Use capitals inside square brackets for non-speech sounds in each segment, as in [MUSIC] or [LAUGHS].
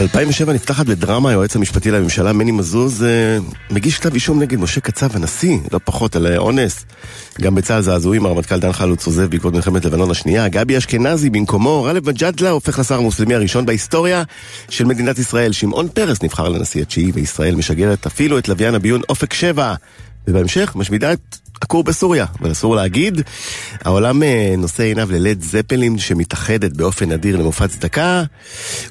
2007 נפתחת בדרמה, היועץ המשפטי לממשלה מני מזוז אה, מגיש כתב אישום נגד משה קצב הנשיא, לא פחות, על אונס. גם בצה"ל זעזועים, הרמטכ"ל דן חלוץ עוזב בעקבות מלחמת לבנון השנייה. גבי אשכנזי במקומו, גאלב מג'אדלה הופך לשר המוסלמי הראשון בהיסטוריה של מדינת ישראל. שמעון פרס נבחר לנשיא התשיעי, וישראל משגרת אפילו את לוויין הביון אופק 7. ובהמשך משמידה את הכור בסוריה, אבל אסור להגיד. העולם אה, נושא עיניו ללד זפלין שמתאחדת באופן נדיר למופע צדקה,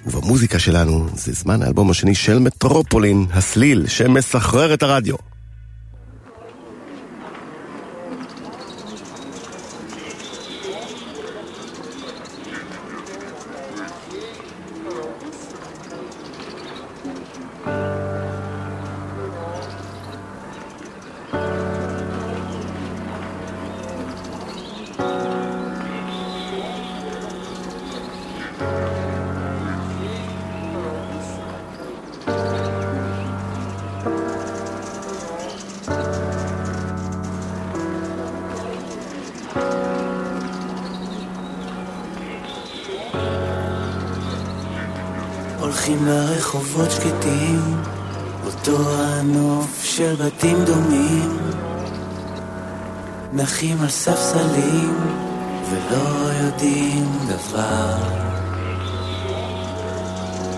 ובמוזיקה שלנו זה זמן האלבום השני של מטרופולין, הסליל, שמסחרר את הרדיו. הנוף של בתים דומים, נחים על ספסלים ולא יודעים דבר.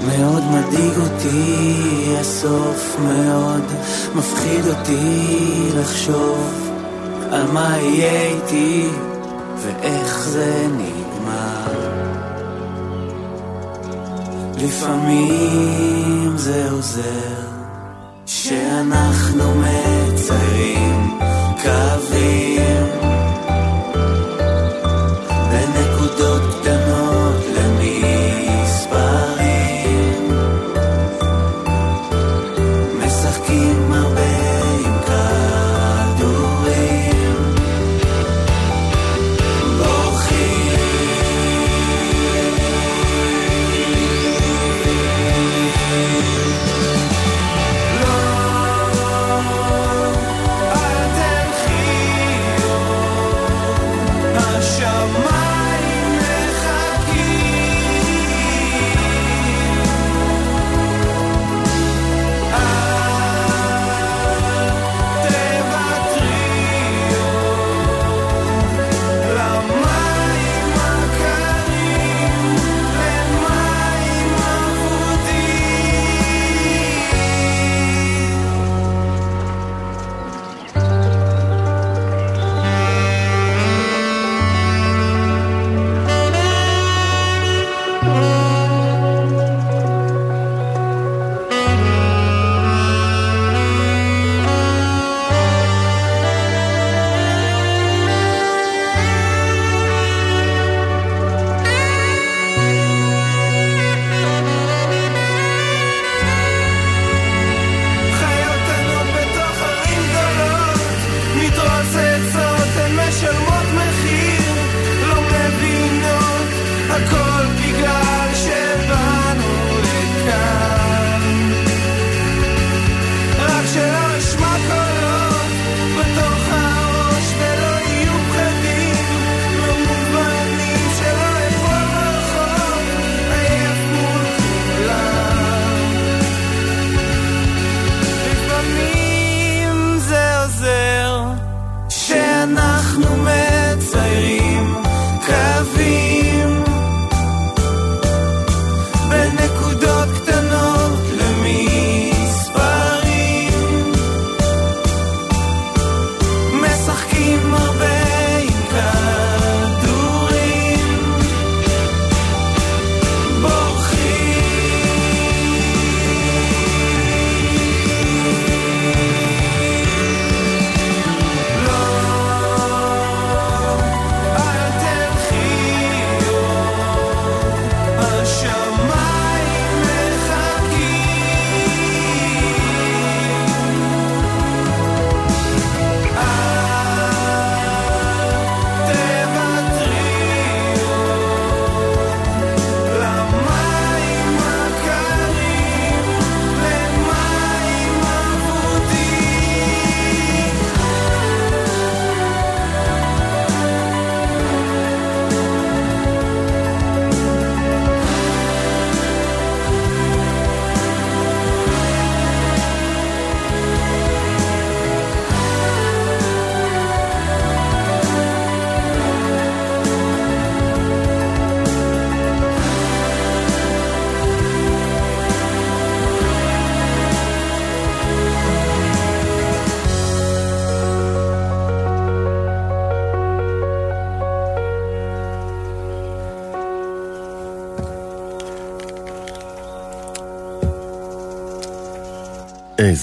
מאוד מדאיג אותי הסוף, מאוד מפחיד אותי לחשוב על מה יהיה איתי ואיך זה נגמר. לפעמים זה עוזר שאנחנו מציירים קווים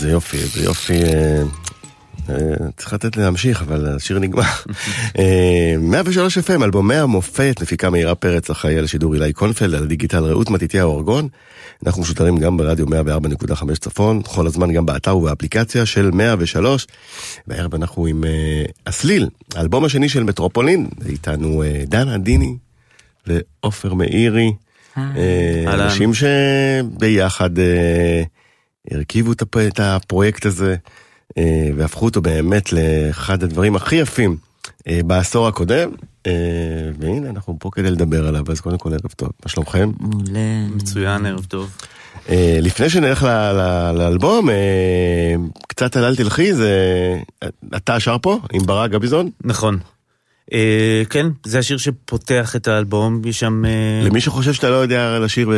איזה יופי, איזה יופי. אה, אה, צריך לתת להמשיך, אבל השיר נגמר. [LAUGHS] אה, 103 FM, אלבומי המופת, מפיקה מאירה פרץ, אחראי על השידור אילי קונפלד, על הדיגיטל רעות מתתיהו אורגון. אנחנו משודרים גם ברדיו 104.5 צפון, כל הזמן גם באתר ובאפליקציה של 103. והערב אנחנו עם אה, הסליל, האלבום השני של מטרופולין, איתנו אה, דנה דיני ועופר מאירי. אה. אנשים שביחד אה, הרכיבו את הפ- את הפרויקט הזה אה, והפכו אותו באמת לאחד הדברים הכי יפים אה, בעשור הקודם. אה, והנה אנחנו פה כדי לדבר עליו, אז קודם כל ערב טוב, מה שלומכם? מעולה. מצוין, ערב טוב. אה, לפני שנלך ל- ל- לאלבום, אה, קצת על אל תלכי, זה... אתה שר פה עם ברק גביזון? נכון. אה, כן, זה השיר שפותח את האלבום, יש שם... אה, למי שחושב שאתה לא יודע לשיר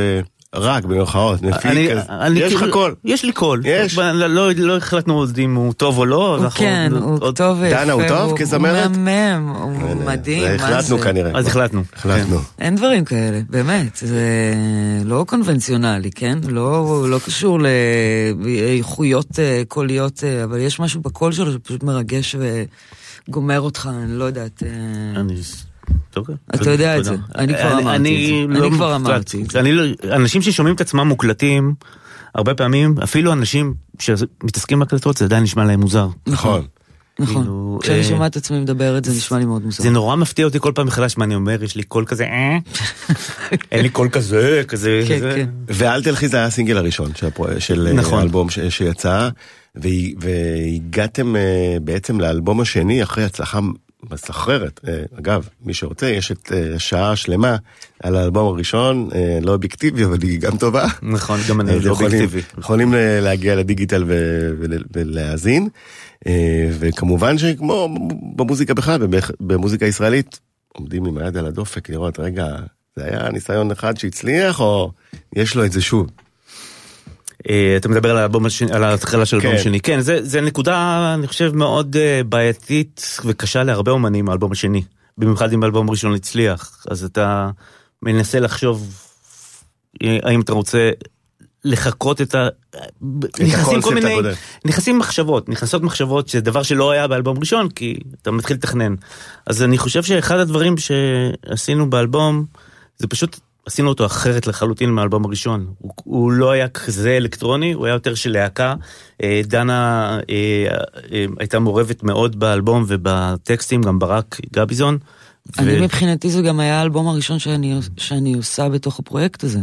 רק במרכאות, אני- מפיק, אז אני יש לך כאילו- קול. יש לי קול. יש. לא- לא לא החלטנו עוד אם הוא טוב או לא. הוא אנחנו- כן, הוא טוב ויפה. דנה, הוא טוב כזמרת? הוא מהמם, הוא מדהים, החלטנו? כנראה. אז החלטנו. החלטנו. אין דברים כאלה, באמת. זה לא קונבנציונלי, כן? לא, לא קשור לאיכויות אה, קוליות, אה, אבל יש משהו בקול שלו שפשוט מרגש וגומר אותך, אני לא יודעת. אה, אני... טוב, אתה יודע את. זה. אני כבר אמרתי אני את זה. לא אני כבר מוקלט. אמרתי את זה. אני לא- אנשים ששומעים את עצמם מוקלטים, הרבה פעמים, אפילו אנשים שמתעסקים בהקלטות, זה עדיין נשמע להם מוזר. נכון. נכון. כאילו, כשאני אה, שומעת את עצמי מדברת זה נשמע לי מאוד מוזר. זה נורא מפתיע אותי כל פעם מחדש מה אני אומר, יש לי קול כזה, אה? [LAUGHS] אין לי קול כזה, כזה, כן. כן. ואל תלכי זה היה הסינגל הראשון של. של נכון. נכון. האלבום. שיצא, וה... והגעתם אה, בעצם לאלבום השני אחרי הצלחה מסחררת. אה, אגב, מי שרוצה, יש את אה, שעה שלמה על האלבום הראשון, אה, לא אובייקטיבי, אבל היא גם טובה. נכון, גם אני לא אובייקטיבי. יכולים להגיע לדיגיטל ולהאזין. וכמובן שכמו במוזיקה בכלל, במוזיקה ישראלית, עומדים עם היד על הדופק לראות, רגע, זה היה ניסיון אחד שהצליח, או יש לו את זה שוב? אה, אתה מדבר על האלבום השני, על ההתחלה של האלבום כן. השני. כן, זה, זה נקודה, אני חושב, מאוד אה, בעייתית וקשה להרבה אומנים, האלבום השני. במיוחד אם האלבום הראשון הצליח. אז אתה מנסה לחשוב אה, האם אתה רוצה לחקות את ה... נכנסים כל מיני... הקודם. נכנסים מחשבות, נכנסות מחשבות, שזה דבר שלא היה באלבום ראשון, כי אתה מתחיל לתכנן. אז אני חושב שאחד הדברים שעשינו באלבום, זה פשוט עשינו אותו אחרת לחלוטין מהאלבום הראשון. הוא, הוא לא היה כזה אלקטרוני, הוא היה יותר של להקה. אה, דנה אה, אה, הייתה מעורבת מאוד באלבום ובטקסטים, גם ברק גביזון. אני מבחינתי זה גם היה האלבום הראשון שאני, שאני עושה בתוך הפרויקט הזה.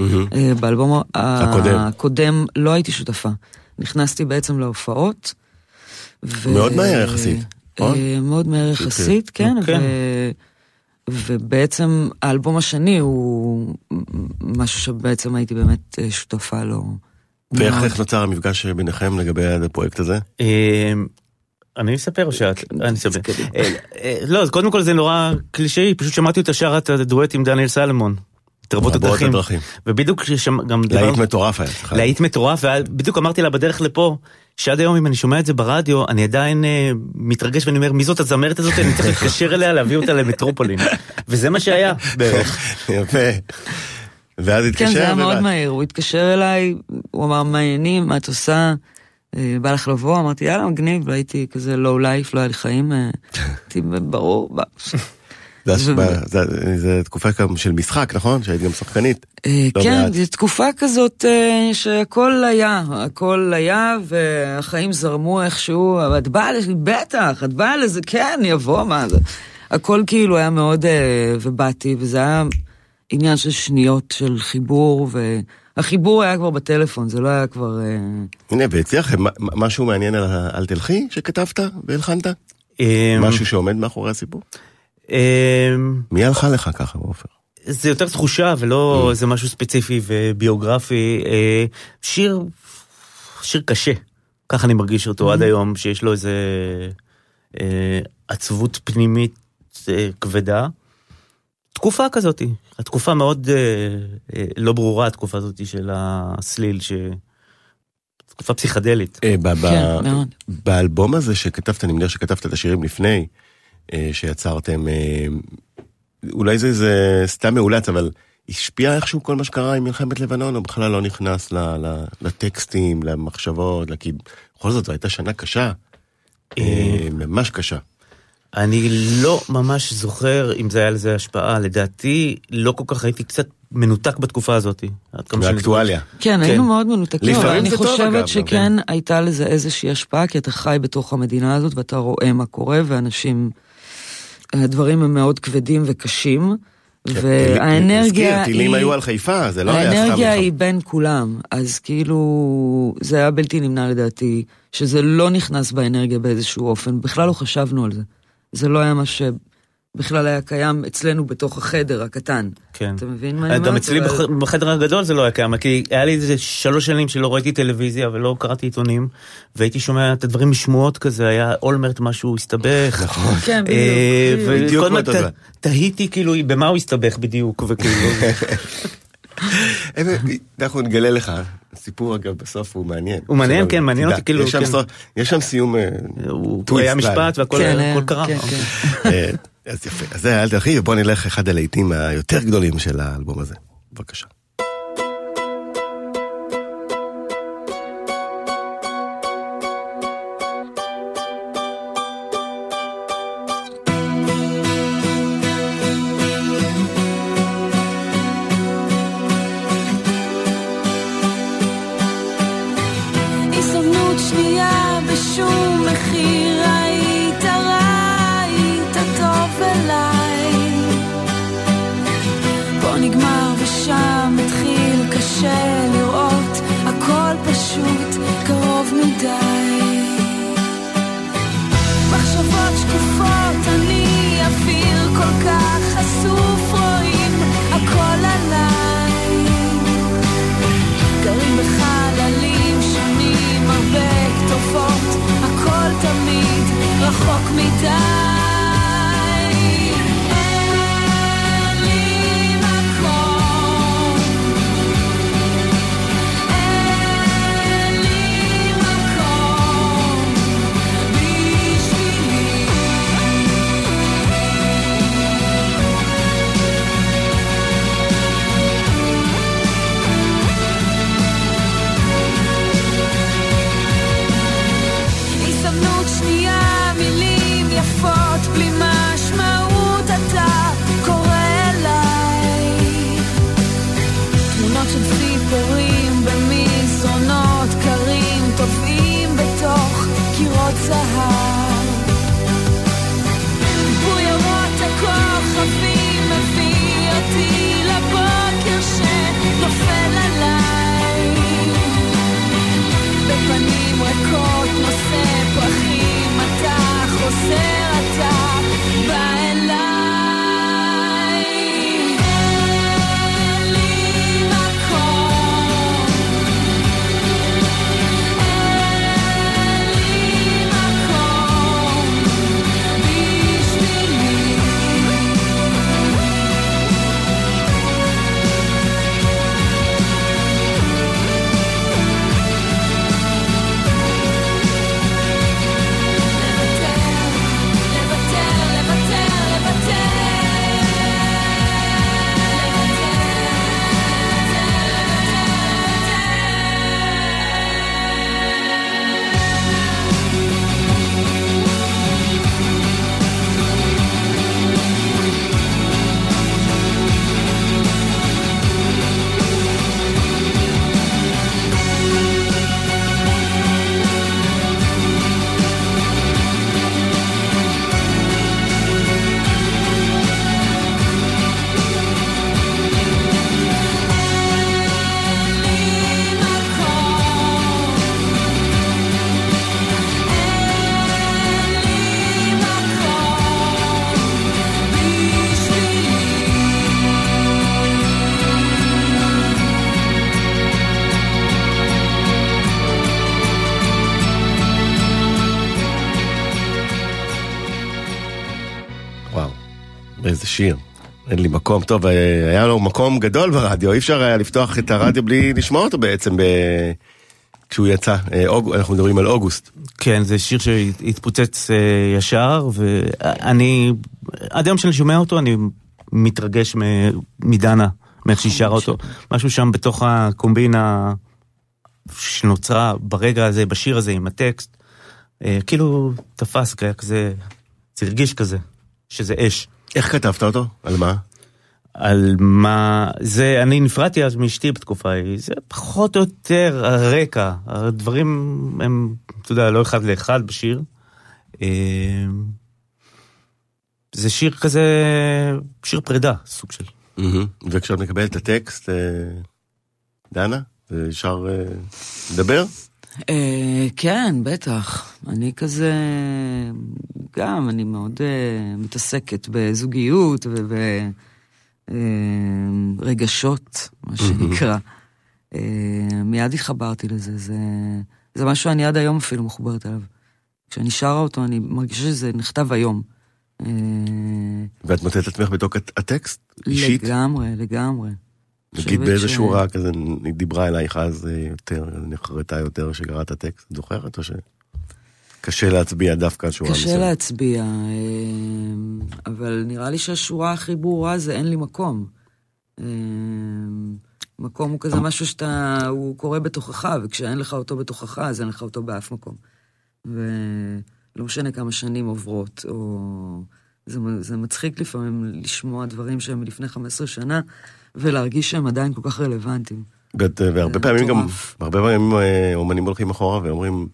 אה, באלבום הקודם. הקודם לא הייתי שותפה. נכנסתי בעצם להופעות. ו- מאוד מהר יחסית, נכון? מאוד מהר יחסית, כן. כן. ו- ובעצם האלבום השני הוא משהו שבעצם הייתי באמת אה, שותפה לו. ואיך. איך נוצר המפגש ביניכם לגבי הפרויקט הזה? אה, אני אספר או שאת? אני אספר. אה, אה, לא, אז קודם כל זה נורא קלישאי, פשוט שמעתי אותה שרה את הדואט עם דניאל סלמון. תרבות רבות הדרכים. ובדיוק כששם, גם להיט מטורף היה. להיט מטורף, ובדיוק אמרתי לה בדרך לפה, שעד היום אם אני שומע את זה ברדיו, אני עדיין אה, מתרגש ואני אומר, מי זאת הזמרת הזאת? אני צריך להתקשר אליה, להביא אותה למטרופולין. וזה מה שהיה בערך. [LAUGHS] יפה. ואז התקשר. כן, זה היה מאוד. מהיר, הוא התקשר אליי, הוא אמר, מה העניינים, מה את עושה? אה, בא לך לבוא? אמרתי, יאללה, מגניב, והייתי כזה לואו לייף, לא היה לי חיים. אה, [LAUGHS] הייתי ברור. [LAUGHS] זה תקופה גם של משחק, נכון? שהיית גם שחקנית. לא כן. זו תקופה כזאת אה, שהכל היה, הכל היה, והחיים זרמו איכשהו, אבל את באה לזה, בטח, את באה לזה, כן, יבוא, מה זה. הכל כאילו היה מאוד, אה, ובאתי, וזה היה עניין של שניות של חיבור, והחיבור היה כבר בטלפון, זה לא היה כבר... אה, הנה, מ- משהו מעניין על תלכי שכתבת והלחנת? אה, משהו שעומד מאחורי הסיפור? אה, מי הלכה לך ככה, עופר? זה יותר תחושה ולא איזה משהו ספציפי וביוגרפי. אה, שיר, שיר קשה, ככה אני מרגיש אותו עד היום, שיש לו איזה אה, עצבות פנימית אה, כבדה. תקופה כזאתי, התקופה מאוד אה, אה, לא ברורה, התקופה הזאת של הסליל, ש... תקופה פסיכדלית. אה, כן, מאוד. באלבום הזה שכתבת, אני מניח שכתבת את השירים לפני שיצרתם, אה, אולי זה, זה סתם מאולץ, אבל השפיע איכשהו כל מה שקרה עם מלחמת לבנון, או בכלל לא נכנס ל, ל, לטקסטים, למחשבות, כי בכל זאת זו הייתה שנה קשה, אה, ממש קשה. אני לא ממש זוכר אם זה היה לזה השפעה, לדעתי לא כל כך הייתי קצת מנותק בתקופה הזאת. עד כמה שאני באקטואליה. כן, היינו מאוד מנותקים, אבל לפעמים אני זה טוב, אגב, חושבת שכן כן. הייתה לזה איזושהי השפעה, כי אתה חי בתוך המדינה הזאת ואתה רואה מה קורה, ואנשים, הדברים הם מאוד כבדים וקשים, והאנרגיה היא... טילים היו על חיפה, זה לא היה סתם האנרגיה. היא בין כולם, אז כאילו, זה היה בלתי נמנע לדעתי, שזה לא נכנס באנרגיה באיזשהו אופן, בכלל לא חשבנו על זה. זה לא היה מה שבכלל היה קיים אצלנו בתוך החדר הקטן. כן. אתה מבין מה אני אומרת? גם אצלי אבל- בח- בחדר הגדול זה לא היה קיים, כי היה לי איזה שלוש שנים שלא ראיתי טלוויזיה ולא קראתי עיתונים, והייתי שומע את הדברים משמועות כזה, היה אולמרט משהו הסתבך. נכון. כן, בדיוק, אה, בדיוק. בדיוק תהיתי כאילו במה הוא הסתבך בדיוק, וכאילו... [LAUGHS] אנחנו נגלה לך, הסיפור אגב בסוף הוא מעניין. הוא מעניין, כן, מעניין אותי, כאילו, יש שם כן. סיום אה, הוא היה. משפט והכל כן, הכל היה, קרה. כן. כן. אה, אז יפה, אז זה אל תלכי, ובוא נלך אחד הלהיטים היותר גדולים של האלבום הזה. בבקשה. שיר. אין לי מקום. טוב, אה, היה לו מקום גדול ברדיו, אי אפשר היה לפתוח את הרדיו בלי לשמוע אותו בעצם ב... כשהוא יצא. אה, אוג... אנחנו מדברים על אוגוסט. כן, זה שיר שהתפוצץ אה, ישר, ואני, עד היום שאני שומע אותו, אני מתרגש מ- מדנה מאיך שהיא שרה אותו. משהו שם בתוך הקומבינה שנוצרה ברגע הזה, בשיר הזה עם הטקסט, כאילו תפס כזה, זה הרגיש כזה, שזה אש. איך כתבת אותו? על מה? על מה, זה, אני נפרדתי אז מאשתי בתקופה ההיא, זה פחות או יותר הרקע, הדברים הם, אתה יודע, לא אחד לאחד בשיר. אה, זה שיר כזה, שיר פרידה, סוג של. וכשאת מקבלת את הטקסט, אה, דנה, ישר אה, לדבר? אה, כן, בטח. אני כזה, גם, אני מאוד אה, מתעסקת בזוגיות וברגשות, מה שנקרא. אה, מיד התחברתי לזה, זה, זה משהו שאני עד היום אפילו מחוברת אליו. כשאני שרה אותו, אני מרגישה שזה נכתב היום. אה, ואת מוצאת את עצמך בתוך הט- הטקסט? אישית? לגמרי, לגמרי. נגיד באיזה ש- שורה כזה היא דיברה אלייך אז אה, יותר, נחרטה יותר שקראת את הטקסט, את זוכרת או ש... קשה להצביע דווקא על שורה קשה מסוימת? להצביע, אה, אבל נראה לי שהשורה הכי ברורה זה אין לי מקום. אה, מקום הוא כזה אמ- משהו שאתה, הוא קורה בתוכך, וכשאין לך אותו בתוכך, אז אין לך אותו באף מקום. ולא משנה כמה שנים עוברות, או... זה, זה מצחיק לפעמים לשמוע דברים שהם מלפני 15 שנה, ולהרגיש שהם עדיין כל כך רלוונטיים. והרבה פעמים גם. הרבה פעמים אה, אומנים הולכים אחורה ואומרים,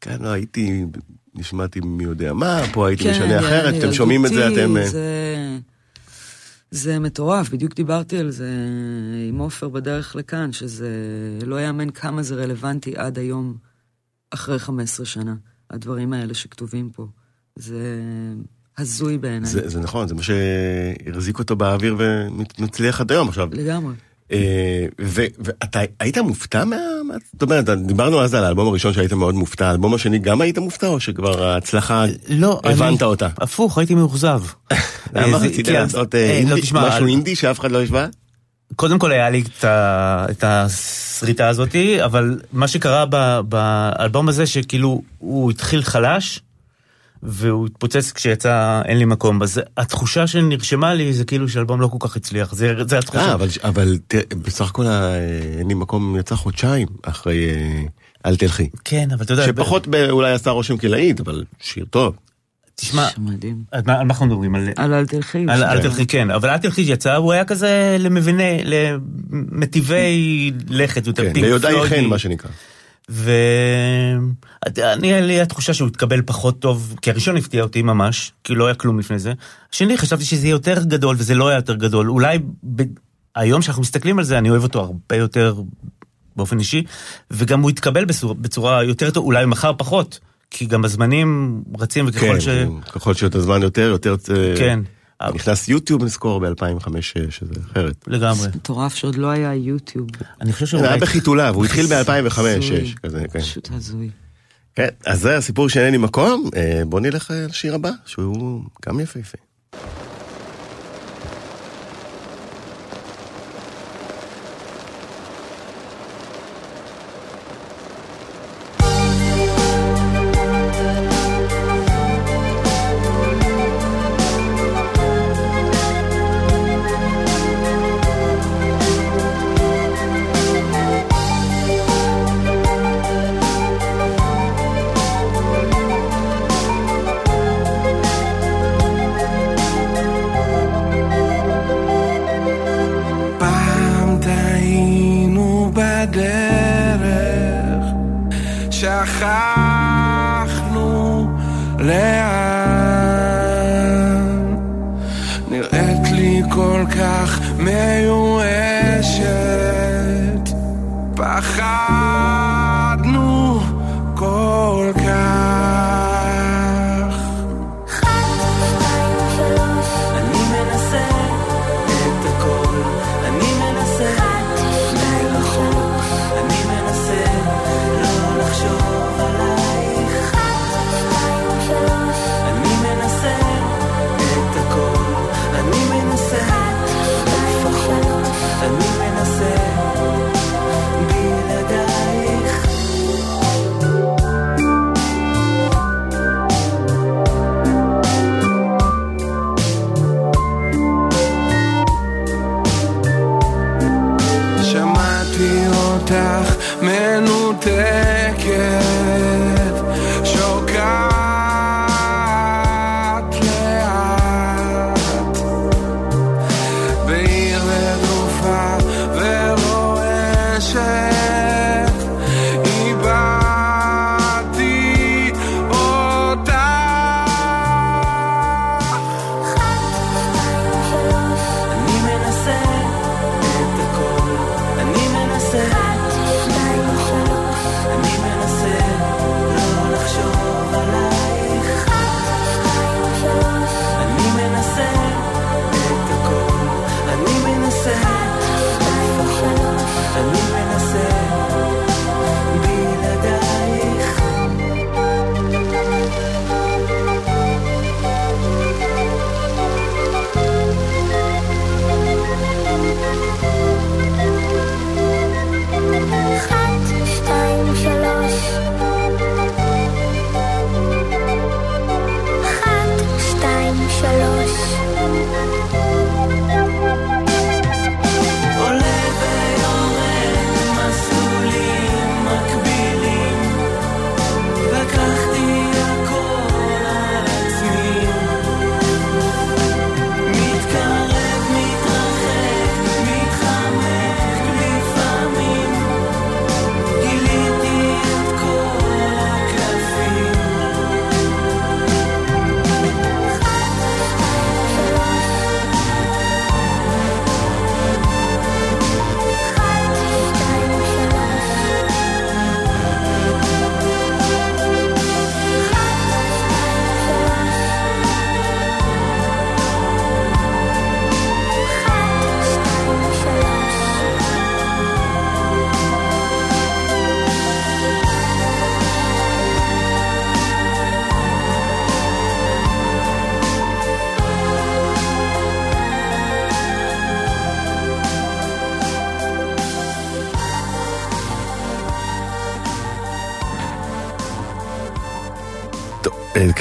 כן, לא, הייתי, נשמעתי מי יודע מה, פה הייתי משנה אחרת, אתם שומעים את זה, אתם... אה, זה מטורף, בדיוק דיברתי על זה עם עופר בדרך לכאן, שזה לא יאמן כמה זה רלוונטי עד היום, אחרי 15 שנה, הדברים האלה שכתובים פה. זה הזוי בעיניי. זה, זה נכון, זה מה שהחזיק אותו באוויר ומצליח עד היום עכשיו. לגמרי. אה, ואתה היית מופתע מה... זאת אומרת, דיברנו אז על האלבום הראשון שהיית מאוד מופתע, האלבום השני גם היית מופתע או שכבר ההצלחה, לא, הבנת אני- אותה? הפוך, הייתי מאוכזב. [LAUGHS] למה אה, רצית לעשות אה, אה, לא, משהו אינדי שאף אחד לא ישמע? קודם כל היה לי את, הסריטה הזאתי, אבל מה שקרה באלבום הזה שכאילו הוא התחיל חלש, והוא התפוצץ כשיצא אין לי מקום. אז התחושה שנרשמה לי זה כאילו שהאלבום לא כל כך הצליח, זה, זה התחושה. אה, אבל, אבל תראה, בסך הכל ה- אין לי מקום יצא חודשיים אחרי אל תלכי. כן, אבל אתה יודע, שפחות ב- אולי עשה רושם כלהיט, אבל שיר טוב. תשמע, מדהים. על מה אנחנו מדברים? על... אל תלכי. על אל כן. תלכי כן, אבל אל תלכי יצא, הוא היה כזה למביני, למטיבי לכת, יותר כן, ליודעי חן. מה שנקרא. ואני, היה לי התחושה שהוא התקבל פחות טוב, כי הראשון הפתיע אותי ממש, כי לא היה כלום לפני זה. השני, חשבתי שזה יהיה יותר גדול, וזה לא היה יותר גדול. אולי ב... היום שאנחנו מסתכלים על זה, אני אוהב אותו הרבה יותר באופן אישי, וגם הוא התקבל בצורה, בצורה יותר טוב, אולי מחר פחות, כי גם הזמנים רצים, וככל כן, ש... ככל שיותר זמן יותר, יותר... אה, כן, נכנס יוטיוב נזכור ב-2005, שזה אחרת. לגמרי. מטורף שעוד לא היה יוטיוב. אני חושב זה היה. בחיתוליו, הוא התחיל ב-2005-2006, הזוי. כזה, כן. פשוט הזוי. כן, אז זה הסיפור שאין לי מקום, אה, בוא נלך אה, לשיר הבא, שהוא גם יפהפה.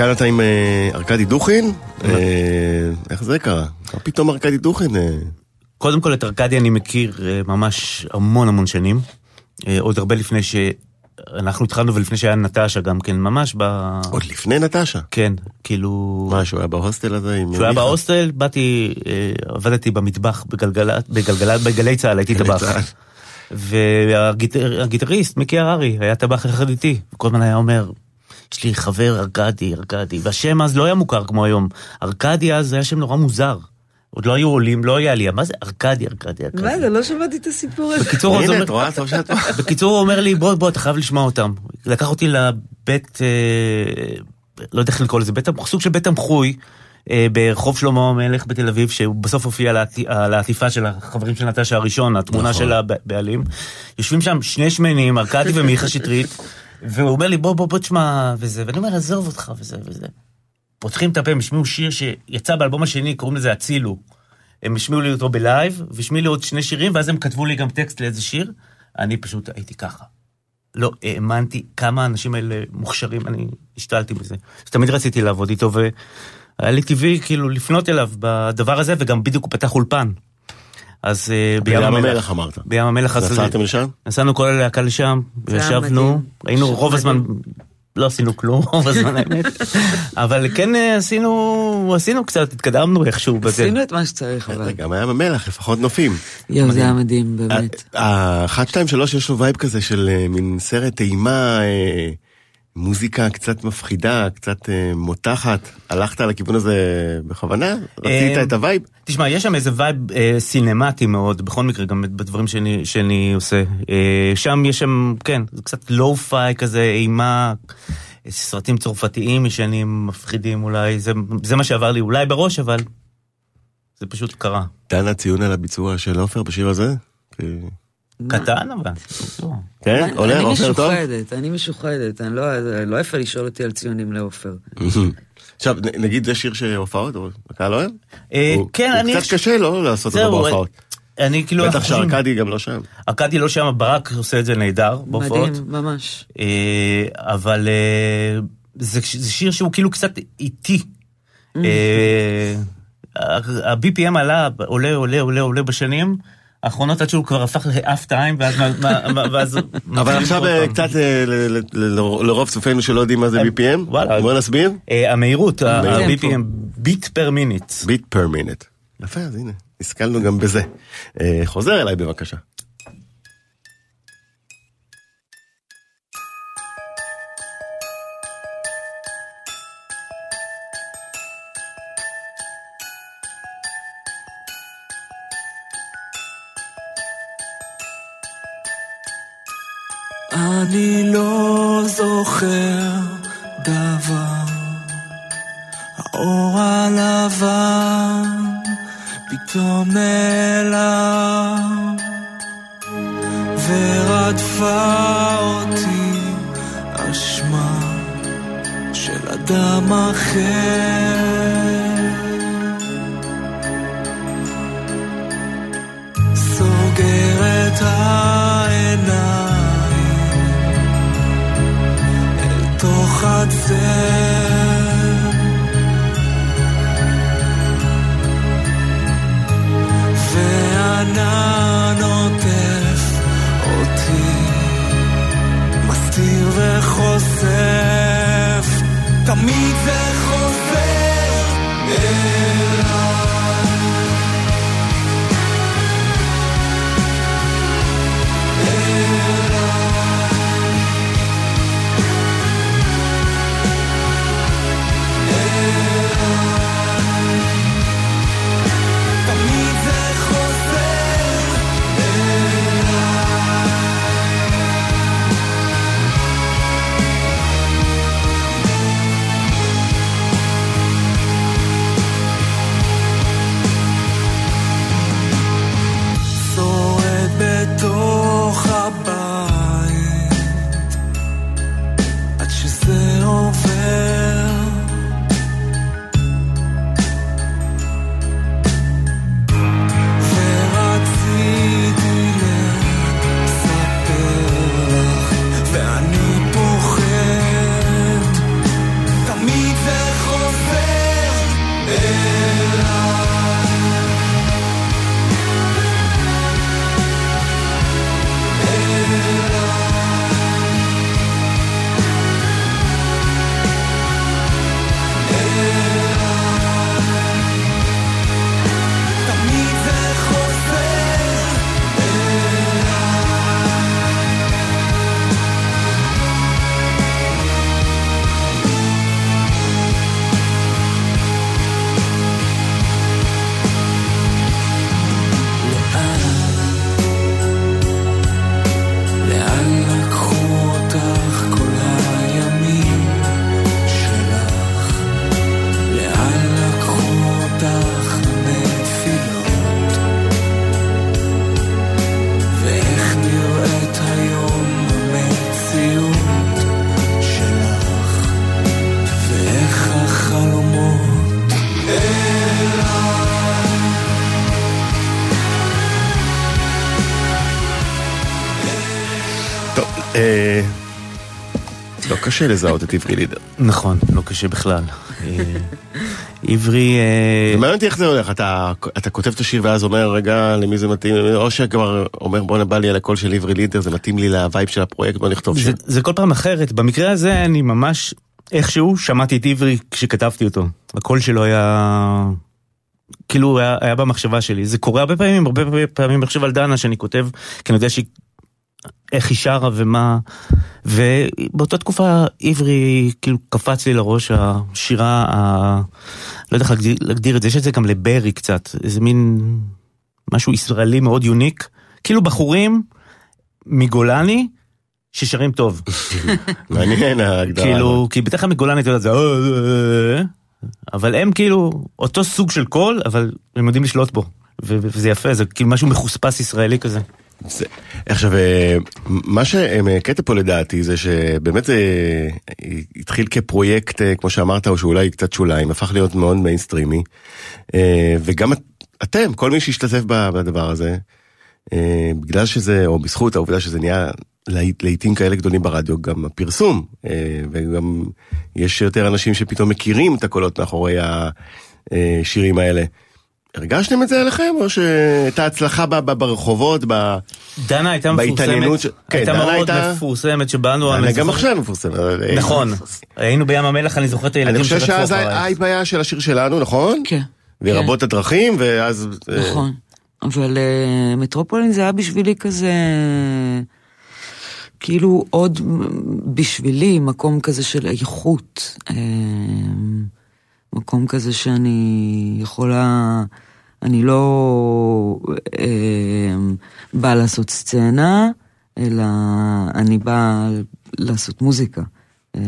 כאן אתה עם אה, ארכדי דוכין? אה, איך זה קרה? פתאום ארכדי דוכין? אה, קודם כל את ארכדי אני מכיר ממש המון המון שנים. עוד הרבה לפני שאנחנו התחלנו ולפני שהיה נטשה גם כן, ממש ב... עוד לפני נטשה. כן, כאילו... מה, שהוא היה בהוסטל הזה? עם כשהוא היה? בהוסטל, באתי, עבדתי במטבח בגלגלת, בגלי צה"ל, הייתי טבח. צה"ל. והגיטריסט, מיקי הררי, היה טבח יחד איתי, וכל הזמן היה אומר, יש לי חבר ארכדי, ארכדי, והשם אז לא היה מוכר כמו היום. ארכדי אז היה שם נורא מוזר. עוד לא היו עולים, לא היה עלייה, מה זה ארכדי, ארכדי, ארכדי? מה זה, לא שמעתי את הסיפור הזה. בקיצור, הוא הנה, אומר- את רואה? טוב שאת פה. בקיצור, הוא אומר לי, בוא, בוא, אתה חייב לשמוע אותם. לקח אותי לבית, אה, לא יודע איך לקרוא לזה, בית, סוג של בית תמחוי. אה, ברחוב שלמה המלך בתל אביב, שהוא בסוף הופיע על העטיפה של החברים של נטשה הראשון, התמונה נכון. של הבעלים. יושבים שם שני שמנים, ארכדי ומיכה שטרית, והוא אומר לי, בוא, בוא, בוא תשמע, וזה, ואני אומר, עזוב אותך, וזה, וזה. פותחים את הפה, הם השמיעו שיר שיצא באלבום השני, קוראים לזה הצילו. הם השמיעו לי אותו בלייב, והשמיעו לי עוד שני שירים, ואז הם כתבו לי גם טקסט לאיזה שיר. אני פשוט הייתי ככה. לא האמנתי כמה האנשים האלה מוכשרים, אני השתלתי בזה. תמיד רציתי לעבוד איתו, והיה לי טבעי כאילו לפנות אליו בדבר הזה, וגם בדיוק הוא פתח אולפן. אז אה, בים המלח. המלח אמרת. בים המלח. אז- נסעתם לשם? נסענו כל הלהקה לשם, היה וישבנו. היינו רוב הזמן. לא עשינו כלום [LAUGHS] רוב הזמן האמת, אבל כן אה, עשינו, עשינו קצת, התקדמנו איכשהו בזה. עשינו את מה שצריך, אבל. גם ים המלח, לפחות נופים. יואו, זה היה מדהים, באמת. האחת, שתיים, שלוש, יש לו vibe כזה של אה, מין סרט אימה, מוזיקה קצת מפחידה, קצת אה, מותחת. הלכת לכיוון הזה בכוונה? רצית אה, את ה vibe? תשמע, יש שם איזה vibe אה, סינמטי מאוד, בכל מקרה, גם בדברים שאני, שאני עושה. אה, שם יש שם, כן, זה קצת lo-fi כזה, אימה, סרטים צרפתיים ישנים, מפחידים אולי, זה, זה מה שעבר לי אולי בראש, אבל זה פשוט קרה. דנה ציון על הביצוע של עופר בשיר הזה? כי- קטן אבל. לא. כן? אני- עולה, אני עופר טוב? משוחדת, אני משוחדת, אני לא, לא יפה לשאול אותי על ציונים לעופר. עכשיו, נגיד זה שיר שהופעות, או הקהל אוהב? אה, כן, הוא אני... קצת קשה לא לעשות אותו זהו, בהופעות. אני כאילו... בטח שארכדי גם לא שם. ארכדי לא שם, ברק עושה את זה נהדר בהופעות. מדהים, ממש. אה, אבל אה, זה, שיר שהוא כאילו קצת איטי. Mm. אה, ה-BPM עלה, עולה, עולה, עולה, עולה בשנים, האחרונות עד שהוא כבר הפך לאף טיים, ואז... מה- ואז... אבל עכשיו אה. קצת אה, לרוב צופינו שלא יודעים מה זה BPM, וואלה. בוא נסביר. אה, המהירות. ה-BPM, ביט פר מיניט. ביט פר מינט. יפה, אז הנה, השכלנו גם בזה. אה, חוזר אליי בבקשה. אני לא זוכר דבר, האור הלבן פתאום נעלם, ורדפה אותי אשמה של אדם אחר. סוגר את העיניים הצל וענן עוטף אותי מסתיר וחושף תמיד זה חוזר קשה לזהות את עברי לידר. נכון, לא קשה בכלל. אה, עברי... אה, מעניין אותי איך זה הולך, אתה, כותב את השיר ואז אומר רגע למי זה מתאים, או שכבר אומר בואנה בא לי על הקול של עברי לידר, זה מתאים לי ל vibe של הפרויקט, בוא נכתוב שיר. זה כל פעם אחרת, במקרה הזה אני ממש איכשהו שמעתי את עברי כשכתבתי אותו. הקול שלו היה... כאילו היה, היה במחשבה שלי. זה קורה הרבה פעמים, הרבה פעמים אני חושב על דנה שאני כותב, כי אני יודע שהיא... איך היא שרה ומה... ובאותה תקופה עברי כאילו קפץ לי לראש השירה, ה... לא יודע איך להגדיר, להגדיר את זה, יש את זה גם לברי קצת, איזה מין משהו ישראלי מאוד יוניק, כאילו בחורים מגולני ששרים טוב. [LAUGHS] מעניין ההגדרה. כאילו, כי בדרך כלל מגולני אתה יודע, זה... "אה, אה, אה", אבל הם כאילו אותו סוג של קול, אבל הם יודעים לשלוט בו. וזה יפה, זה כאילו משהו מחוספס ישראלי כזה. זה, עכשיו, אה, מה שקטע פה לדעתי זה שבאמת זה התחיל כפרויקט, אה, כמו שאמרת, או שאולי קצת שוליים, הפך להיות מאוד מיינסטרימי. אה, וגם את- אתם, כל מי שהשתתף בדבר הזה, אה, בגלל שזה, או בזכות העובדה שזה נהיה להיטים כאלה גדולים ברדיו, גם הפרסום, אה, וגם יש יותר אנשים שפתאום מכירים את הקולות מאחורי השירים האלה. הרגשתם את זה עליכם, או שהייתה הצלחה ב- ב- ברחובות, ב... דנה הייתה בהתעניינות מפורסמת, ש- כן, הייתה דנה מאוד הייתה- מפורסמת שבאנו, אני גם עכשיו. אבל, אה, נכון, היינו בים המלך, אני זוכר את הילדים אני חושב שאז. האייפ היה של השיר שלנו, נכון? כן. ורבות הדרכים, ואז... אה, נכון. אבל אה, מטרופולין זה היה בשבילי כזה, כאילו עוד בשבילי מקום כזה של איכות. מקום כזה שאני יכולה, אני לא אה, באה לעשות סצנה, אלא אני באה לעשות מוזיקה. אה,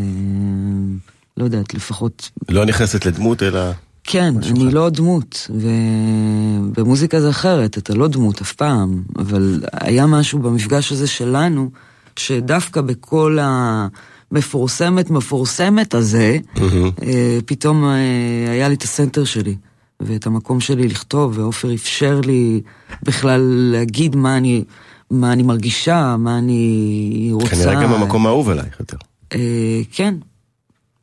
לא יודעת, לפחות לא נכנסת לדמות, אלא... כן, אני אחר. לא דמות, ובמוזיקה זה אחרת, אתה לא דמות אף פעם, אבל היה משהו במפגש הזה שלנו, שדווקא בכל המפורסמת מפורסמת הזה, אה, פתאום אה, היה לי את הסנטר שלי, ואת המקום שלי לכתוב, ועופר אפשר לי בכלל להגיד מה אני, מה אני מרגישה, מה אני רוצה. כנראה גם המקום האהוב עלייך יותר. אה, כן,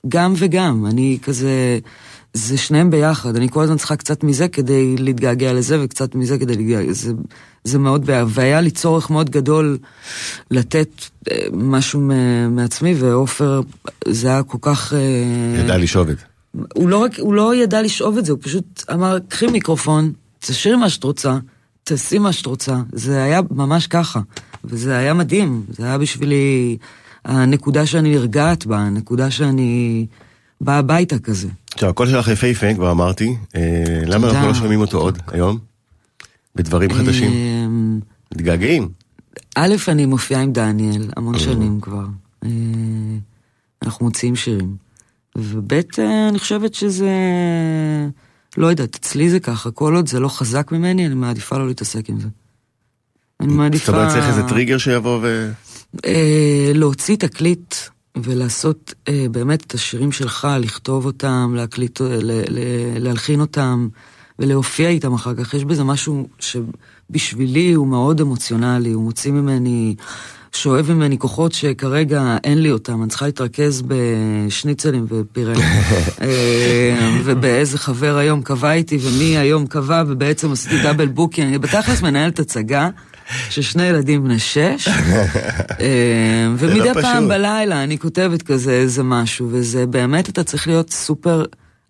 גם וגם, אני כזה, זה שניהם ביחד, אני כל הזמן צריכה קצת מזה כדי להתגעגע לזה וקצת מזה כדי להתגעגע, זה, זה מאוד, והיה לי צורך מאוד גדול לתת אה, משהו מעצמי, ועופר, זה היה כל כך... אה, ידע לשאוב את זה. הוא לא, רק, הוא לא ידע לשאוב את זה, הוא פשוט אמר, קחי מיקרופון, תשאירי מה שאת רוצה, תעשי מה שאת רוצה. זה היה ממש ככה, וזה היה מדהים, זה היה בשבילי הנקודה שאני נרגעת בה, הנקודה שאני באה הביתה כזה. עכשיו, הקול שלך יפהפה, כבר אמרתי. אה, למה אנחנו לא שומעים אותו עוד היום? בדברים חדשים? אמ, מתגעגעים. א', אני מופיעה עם דניאל המון שנים כבר. אה, אנחנו מוציאים שירים. וב', אה, אני חושבת שזה... לא יודעת, אצלי זה ככה, כל עוד זה לא חזק ממני, אני מעדיפה לא להתעסק עם זה. אני מעדיפה... זאת אומרת, צריך איזה טריגר שיבוא ו... אה, להוציא תקליט ולעשות אה, באמת את השירים שלך, לכתוב אותם, להקליט, להלחין אותם ולהופיע איתם אחר כך. יש בזה משהו שבשבילי הוא מאוד אמוציונלי, הוא מוציא ממני, שואב ממני כוחות שכרגע אין לי אותם, אני צריכה להתרכז בשניצלים ופירה. [LAUGHS] אה, ובאיזה חבר היום קבע איתי ומי היום קבע ובעצם עשיתי double booking. אני בתכלס מנהלת הצגה. ששני ילדים בני שש, אה, [LAUGHS] ומדי לא פעם פשוט. בלילה אני כותבת כזה איזה משהו, וזה באמת, אתה צריך להיות סופר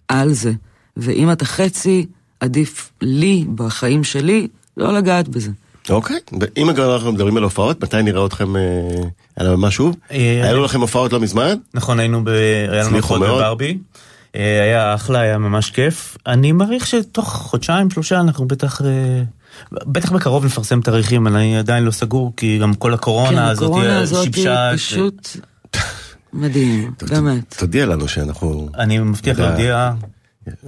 על זה. ואם אתה חצי, עדיף לי, בחיים שלי, לא לגעת בזה. אוקיי, ואם אנחנו מדברים על הופעות, מתי נראה אתכם אה, על הבמה שוב? אה, היו אני- לכם הופעות לא מזמן? נכון, היינו ב... היה לנו הצליחו הופעות מאוד. בברבי. אה, היה אחלה, היה ממש כיף. אני מעריך שתוך חודשיים, שלושה, אנחנו בטח... אה, בטח בקרוב נפרסם תאריכים, אני עדיין לא סגור, כי גם כל הקורונה כן, הזאת הקורונה הזאת שיבשה... היא פשוט מדהים, באמת. תודיע לנו שאנחנו... אני מבטיח. להודיע.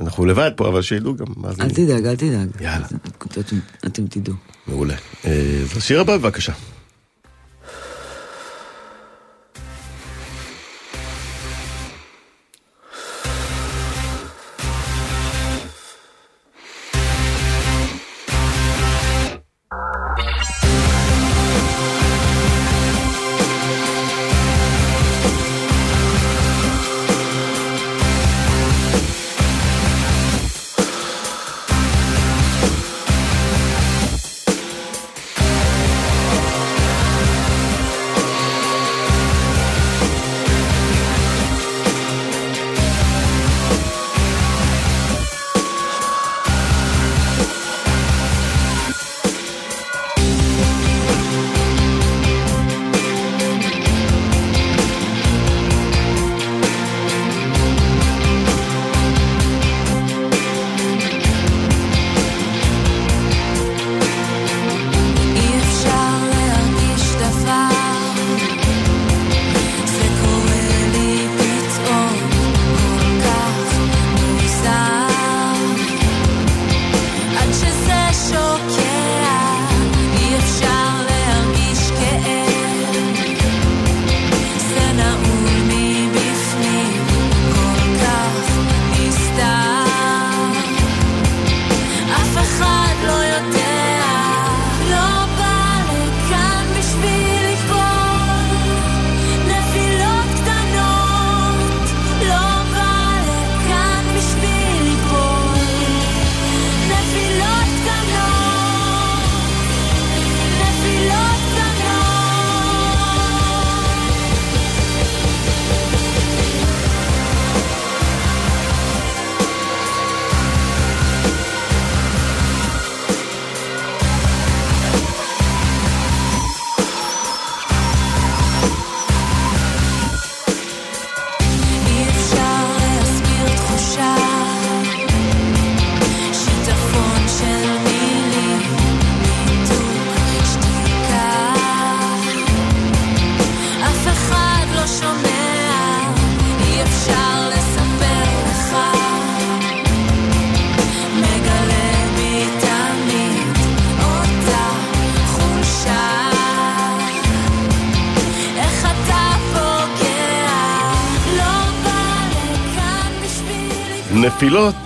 אנחנו לבד פה, אבל שידעו גם מה זה. אל תדאג, אל תדאג. יאללה. אתם- תדעו. מעולה. אה, אז השיר הבא, בבקשה.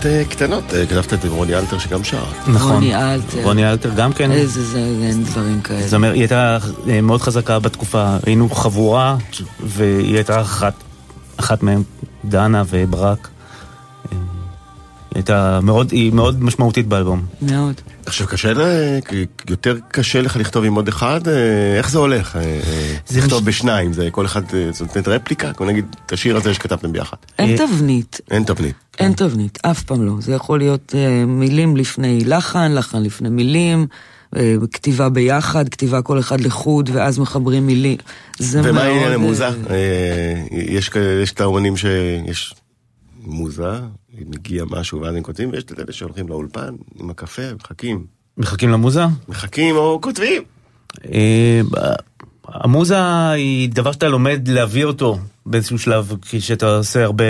אה, קטנות, אה, כתבת את רוני אלתר שגם שר. נכון. רוני אלתר. רוני אלתר גם כן. איזה זה, אין דברים כאלה. זאת אומרת, היא הייתה אה, מאוד חזקה בתקופה, היינו חבורה, והיא הייתה אחת, אחת מהם, דנה וברק. אה, היא הייתה מאוד, היא מאוד משמעותית באלבום. מאוד. עכשיו קשה, ל- יותר קשה לך לכתוב עם עוד אחד? אה, איך זה הולך? אה, אה, זה לכתוב מש- בשניים, זה כל אחד, אה, זאת אומרת רפליקה? כמו נגיד, את השיר הזה שכתבתם ביחד. אין אה, תבנית. אין תבנית. אין תבנית, אף פעם לא. זה יכול להיות אה, מילים לפני לחן, לחן לפני מילים, אה, כתיבה ביחד, כתיבה כל אחד לחוד, ואז מחברים מילים. זה ומה מאוד, העניין אה, המוזה? אה, יש כאלה- יש את האומנים שיש מוזה, מגיע משהו ואז הם כותבים, ויש את אלה שהולכים לאולפן עם הקפה, מחכים. מחכים למוזה? מחכים או כותבים. אה, המוזה היא דבר שאתה לומד להביא אותו באיזשהו שלב, כשאתה עושה הרבה,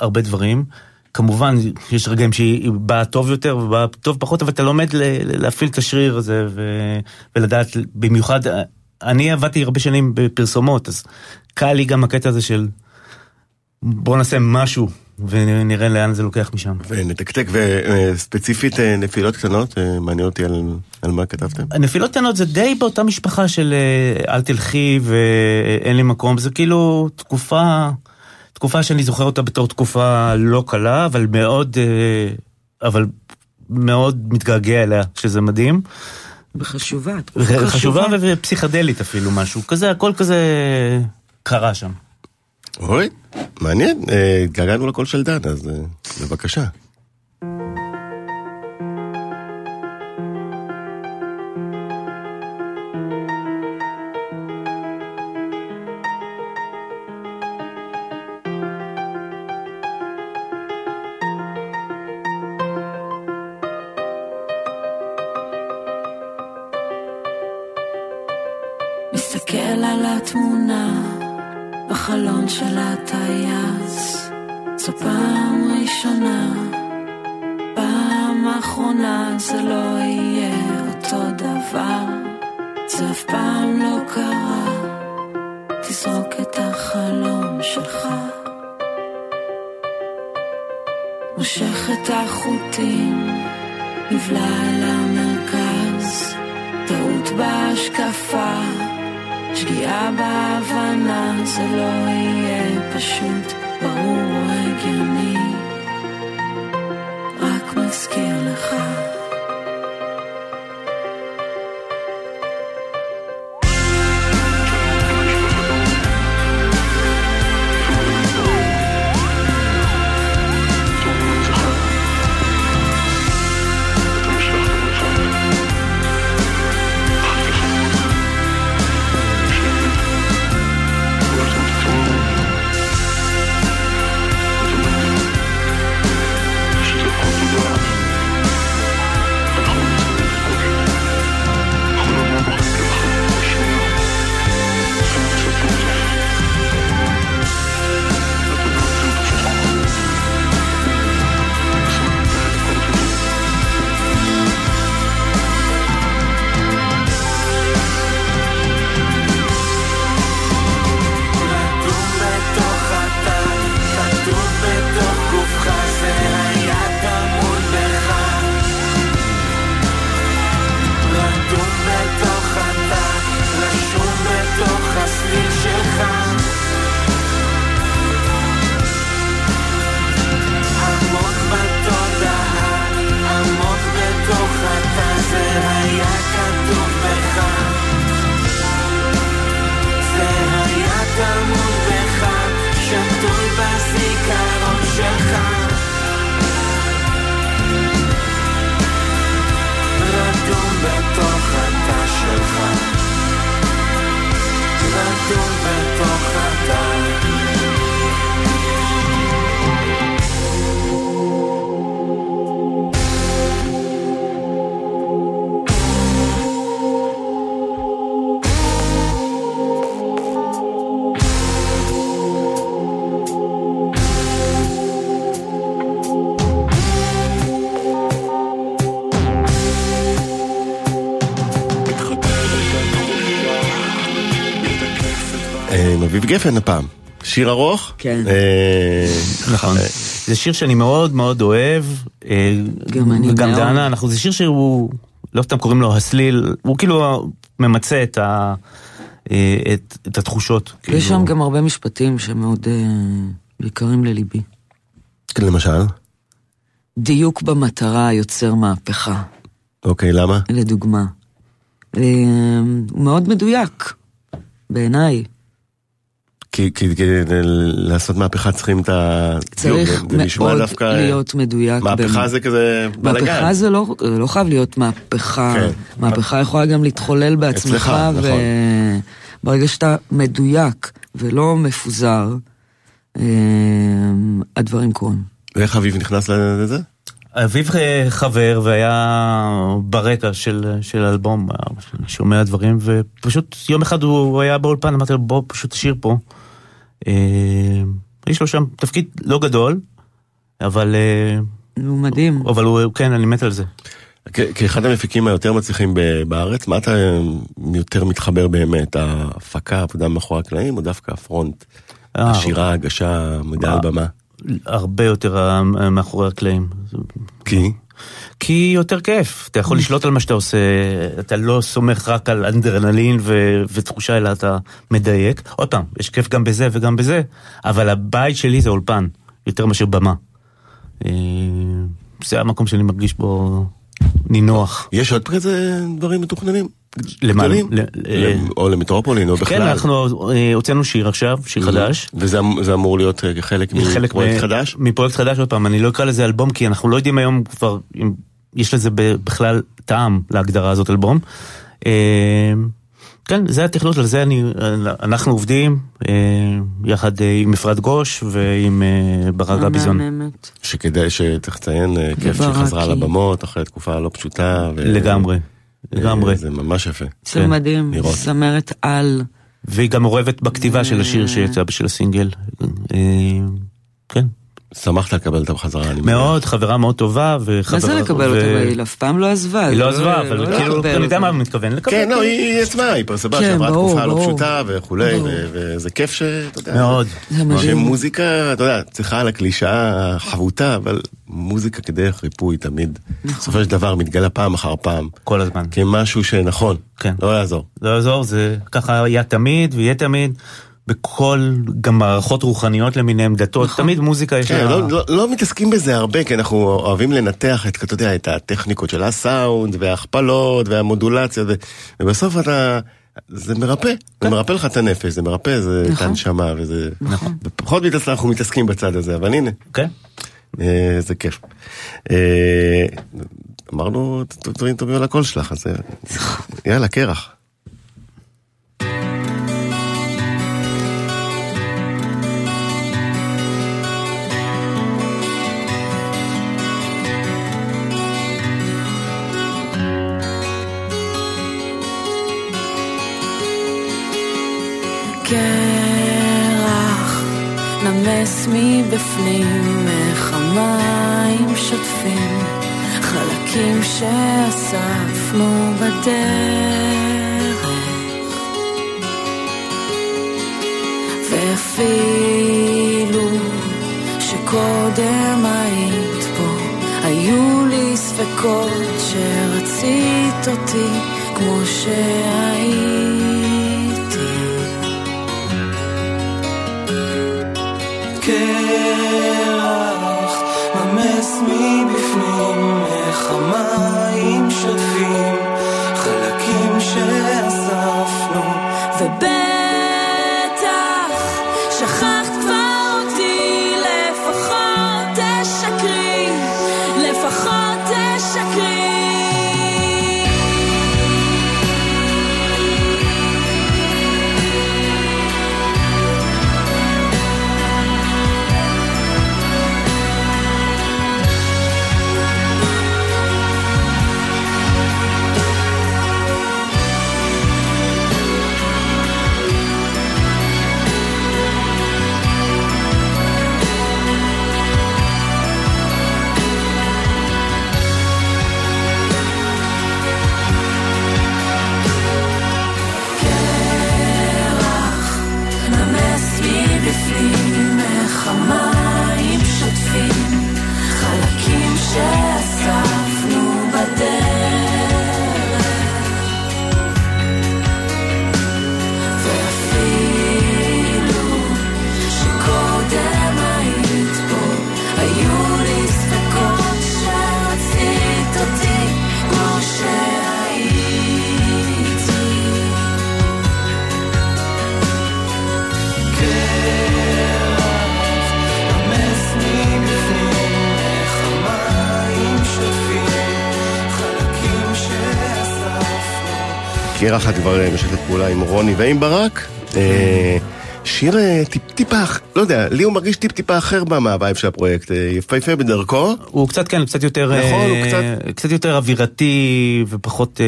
הרבה דברים. כמובן, יש רגעים שהיא באה טוב יותר ובאה טוב פחות, אבל אתה לומד להפעיל את השריר הזה ו- ולדעת, במיוחד, אני עבדתי הרבה שנים בפרסומות, אז קל לי גם הקטע הזה של בוא נעשה משהו ונראה לאן זה לוקח משם. ונתקתק, וספציפית אה, נפילות קטנות, אה, מעניין אותי על, על מה כתבתם. נפילות קטנות זה די באותה משפחה של אה, אל תלכי ואין לי מקום, זה כאילו תקופה, תקופה שאני זוכר אותה בתור תקופה לא קלה, אבל מאוד, אה, אבל מאוד מתגעגע אליה, שזה מדהים. וחשובה, תקופה חשובה ו- ופסיכדלית אפילו משהו, כזה, הכל כזה קרה שם. אוי, מעניין, אה, התגעגענו לקול של דן, אז אה, בבקשה. מסתכל על התמונה בחלון של הטייס. זו פעם ראשונה פעם אחרונה זה לא יהיה אותו דבר. זה אף פעם לא קרה תזרוק את החלום שלך. מושך את החוטים נבלע אל המרכז. טעות בהשקפה שגיאה בהבנה זה לא יהיה פשוט. ברור הגיוני גפן הפעם. שיר ארוך? כן. אה, נכון. זה שיר שאני מאוד מאוד אוהב. אה, גם אני גם מאוד. דנה, אנחנו, זה שיר שהוא, לא סתם קוראים לו הסליל, הוא כאילו ממצה את, ה, אה, את, את התחושות. כאילו. יש שם גם הרבה משפטים שמאוד אה, יקרים לליבי. כן, למשל? דיוק במטרה יוצר מהפכה, אוקיי, למה? לדוגמה. אה, הוא מאוד מדויק, בעיניי. כי כדי לעשות מהפכה צריכים את ה... צריך מאוד להיות מדויק. מהפכה. זה כזה בלאגן. מהפכה זה לא, לא חייב להיות מהפכה. כן. מהפכה יכולה גם להתחולל בעצמך, נכון. וברגע שאתה מדויק ולא מפוזר, אה, הדברים קורים. ואיך אביב נכנס לזה? אביב אה, חבר והיה ברקע של, של אלבום, היה שומע דברים, ופשוט יום אחד הוא, הוא היה באולפן, אמרתי לו בוא פשוט תשאיר פה. אה, יש לו שם תפקיד לא גדול, אבל, אה, הוא מדהים. אבל הוא, כן, אני מת על זה. כאחד המפיקים היותר מצליחים ב- בארץ, מה אתה יותר מתחבר באמת? ההפקה, עבודה מאחורי הקלעים, או דווקא הפרונט? אה, השירה, הגשה, מידע על במה? הרבה יותר אה, מאחורי הקלעים. כי? כי יותר כיף, אתה יכול לשלוט על מה שאתה עושה, אתה לא סומך רק על אנדרנלין ו- ותחושה, אלא אתה מדייק. עוד פעם, יש כיף גם בזה וגם בזה, אבל הבית שלי זה אולפן, יותר מאשר במה. אה, זה המקום שאני מרגיש בו נינוח. יש עוד כזה דברים מתוכננים? למה? גדולים? ל- אה, או למטרופולין, או בכלל? כן, אנחנו אה, הוצאנו שיר עכשיו, שיר חדש. וזה אמ- זה אמור להיות אה, חלק מפרויקט חדש? מפרויקט חדש, עוד פעם, אני לא אקרא לזה אלבום, כי אנחנו לא יודעים היום כבר אם יש לזה בכלל טעם להגדרה הזאת אלבום. אה, כן, זה התכנות, על זה אני, אנחנו עובדים, אה, יחד אה, עם אפרת גוש ועם אה, ברק גביזון. שכדאי שצריך לציין, כיף וברקי. שחזרה לבמות אחרי תקופה לא פשוטה. ו- לגמרי, לגמרי. זה ממש יפה. זה כן, מדהים, לראות. זמרת על. והיא גם מעורבת בכתיבה של השיר שיצא בשביל הסינגל. אה, כן, שמחת לקבל אותה בחזרה, אני מניח. מאוד, חברה מאוד טובה. וחברה- מה זה לקבל אותה? היא אף פעם לא עזבה. היא זה לא עזבה, אבל לא כאילו, אני יודע. מה הוא מתכוון לקבל. כן, לא, היא עצמה, היא פרסמה כן, שעברה תקופה לא. פשוטה וכולי, וזה כיף שאתה יודע. מאוד. שמוזיקה, אתה יודע, צריכה על הקלישאה החבוטה, אבל מוזיקה כדרך ריפוי תמיד. נכון. בסופו של דבר מתגלה פעם אחר פעם. כל הזמן. כמשהו שנכון, כן. לא יעזור. לא יעזור, זה ככה היה תמיד ויהיה תמיד. בכל, גם מערכות רוחניות למיניהם, דתות, תמיד מוזיקה יש כן, לה... לא, לא, לא מתעסקים בזה הרבה, כי אנחנו אוהבים לנתח את, אתה יודע, את הטכניקות של הסאונד, וההכפלות, והמודולציה, ו, ובסוף אתה... זה מרפא, זה מרפא לך את הנפש, זה מרפא זה את נכון. הנשמה, וזה... נכון. פחות מתעסק, אנחנו מתעסקים בצד הזה, אבל הנה, כן. אה, זה כיף. אה, אמרנו דברים טובים על הקול שלך, אז אה, יאללה, קרח. קרח נמס מבפנים, איך המים שוטפים חלקים שאספנו בדרך. ואפילו שקודם היית פה היו לי ספקות שרצית אותי כמו שהייתי קרח את כבר אה, משתפת פעולה עם רוני ועם ברק. אה, שיר אה, טיפ-טיפה, לא יודע, לי הוא מרגיש טיפ-טיפה אחר מה vibe של הפרויקט. יפהפה בדרכו. הוא קצת כן, קצת יותר, נכון, הוא קצת- קצת יותר אווירתי ופחות,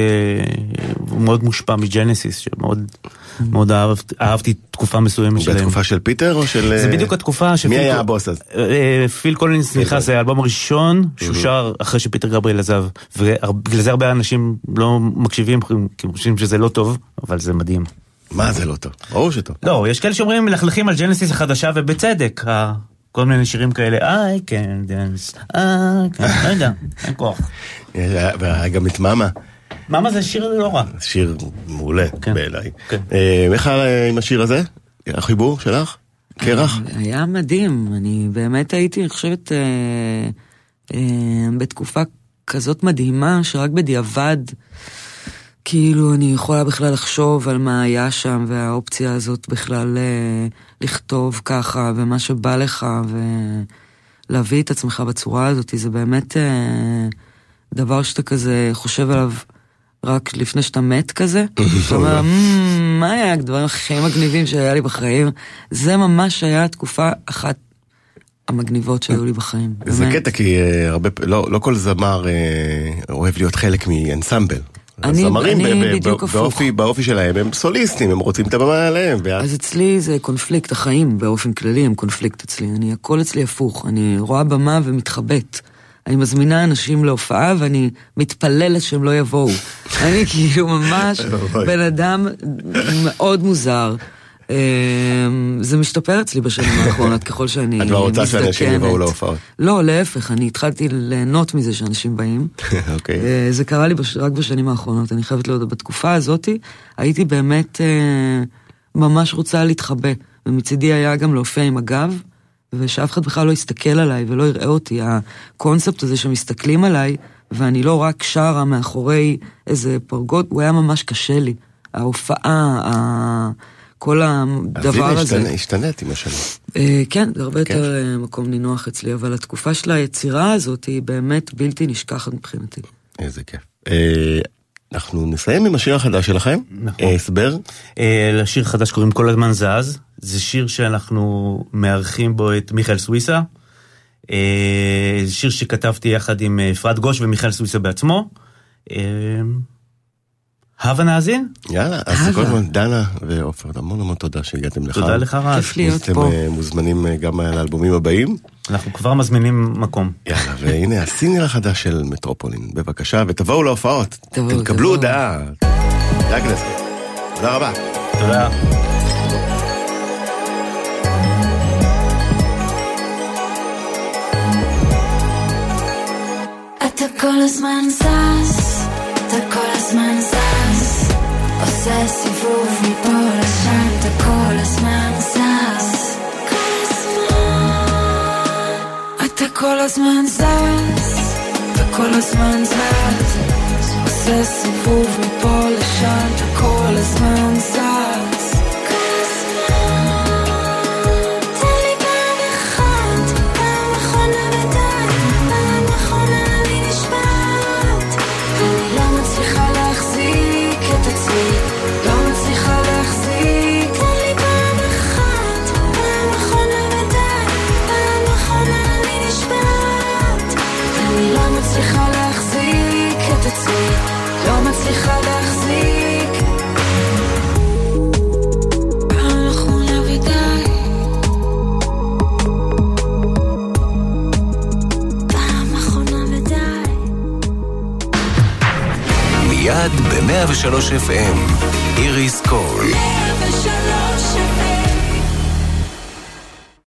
הוא מאוד מושפע מג'נסיס, שמאוד מאוד אהבת- אהבתי תקופה מסוימת שלהם. בתקופה של פיטר או של... זה אה, בדיוק התקופה מי שפיל היה הבוס אז? אה, פיל קולינס נכנס, זה האלבום הראשון שהוא שר אחרי שפיטר גבריאל עזב. ובגלל זה הרבה אנשים לא מקשיבים, כי הם חושבים שזה לא טוב, אבל זה מדהים. מה זה לא טוב? ברור שטוב. לא, יש כאלה שאומרים מלכלכים על ג'נסיס החדשה ובצדק. כל מיני שירים כאלה, I can dance, I can, לא יודע, אין כוח. אה, והיה גם את מאמה, מאמה זה שיר לא רע. שיר מעולה כן. בעיניי. כן. אה, איך היה עם השיר הזה? החיבור שלך? קרח? היה מדהים, אני באמת הייתי, אני חושבת, אה, אה, בתקופה כזאת מדהימה, שרק בדיעבד, כאילו, אני יכולה בכלל לחשוב על מה היה שם, והאופציה הזאת בכלל אה, לכתוב ככה, ומה שבא לך, ולהביא את עצמך בצורה הזאת, זה באמת אה, דבר שאתה כזה חושב עליו. רק לפני שאתה מת כזה, [LAUGHS] אתה אומר, "מ, מה היה הדברים הכי מגניבים שהיה לי בחיים? זה ממש היה תקופה אחת המגניבות שהיו לי בחיים. זה באמת. קטע כי אה, הרבה, לא לא כל זמר אה, אוהב להיות חלק מאנסמבל. אני- הזמרים אני ב- בדיוק הפוך. באופי- באופי שלהם הם סוליסטים, הם רוצים את הבמה עליהם. ואז- אז אצלי זה קונפליקט, החיים באופן כללי הם קונפליקט אצלי. אני, הכל אצלי הפוך, אני רואה במה ומתחבאת. אני מזמינה אנשים להופעה ואני מתפללת שהם לא יבואו. [LAUGHS] אני כאילו ממש. בן אדם מאוד מוזר. אמ, זה משתפר אצלי בשנים [LAUGHS] האחרונות ככל שאני את מזדקנת. כבר רוצה שאנשים יבואו להופעות. לא, להפך, אני התחלתי ליהנות מזה שאנשים באים. [LAUGHS] אוקיי. אה, זה קרה לי. רק בשנים האחרונות, אני חייבת להודות. בתקופה הזאת הייתי באמת אה, ממש רוצה להתחבא, ומצידי היה גם להופיע עם הגב, ושאף אחד בכלל לא יסתכל עליי ולא יראה אותי. הקונספט הזה שמסתכלים עליי, ואני לא רק שרה מאחורי איזה פרגוד, הוא היה ממש קשה לי. ההופעה, ה... כל אז הדבר הנה, הזה. השתנה- השתנית עם השנים. אה, כן, זה הרבה כן. יותר אה, מקום נינוח אצלי, אבל התקופה של היצירה הזאת היא באמת בלתי נשכחת מבחינתי. איזה כיף. אנחנו נסיים עם השיר החדש שלכם. נכון. אה, הסבר. אה, לשיר חדש קוראים כל הזמן זז, זה שיר שאנחנו מארחים בו את מיכאל סוויסה. אה, שיר שכתבתי יחד עם אפרת גוש ומיכאל סוויסה בעצמו. אה, הבה נאזין? יאללה, אז הבה. כל דנה ועופר, המון המון תודה שהגעתם לכאן. תודה לך רז. כיף להיות אתם פה. אה, מוזמנים אה, גם לאלבומים הבאים. אנחנו כבר מזמינים מקום. יאללה, והנה הסינגל החדש של מטרופולין, בבקשה, ותבואו להופעות. תבואו, תקבלו. הודעה. זה הכנסת. תודה רבה. תודה. אתה כל הזמן זז, אתה כל הזמן זז, עושה סיבוב מפה לשם, אתה כל הזמן זז. כל הזמן. אתה כל הזמן זז, אתה כל הזמן זז, 103 FM, איריס קול.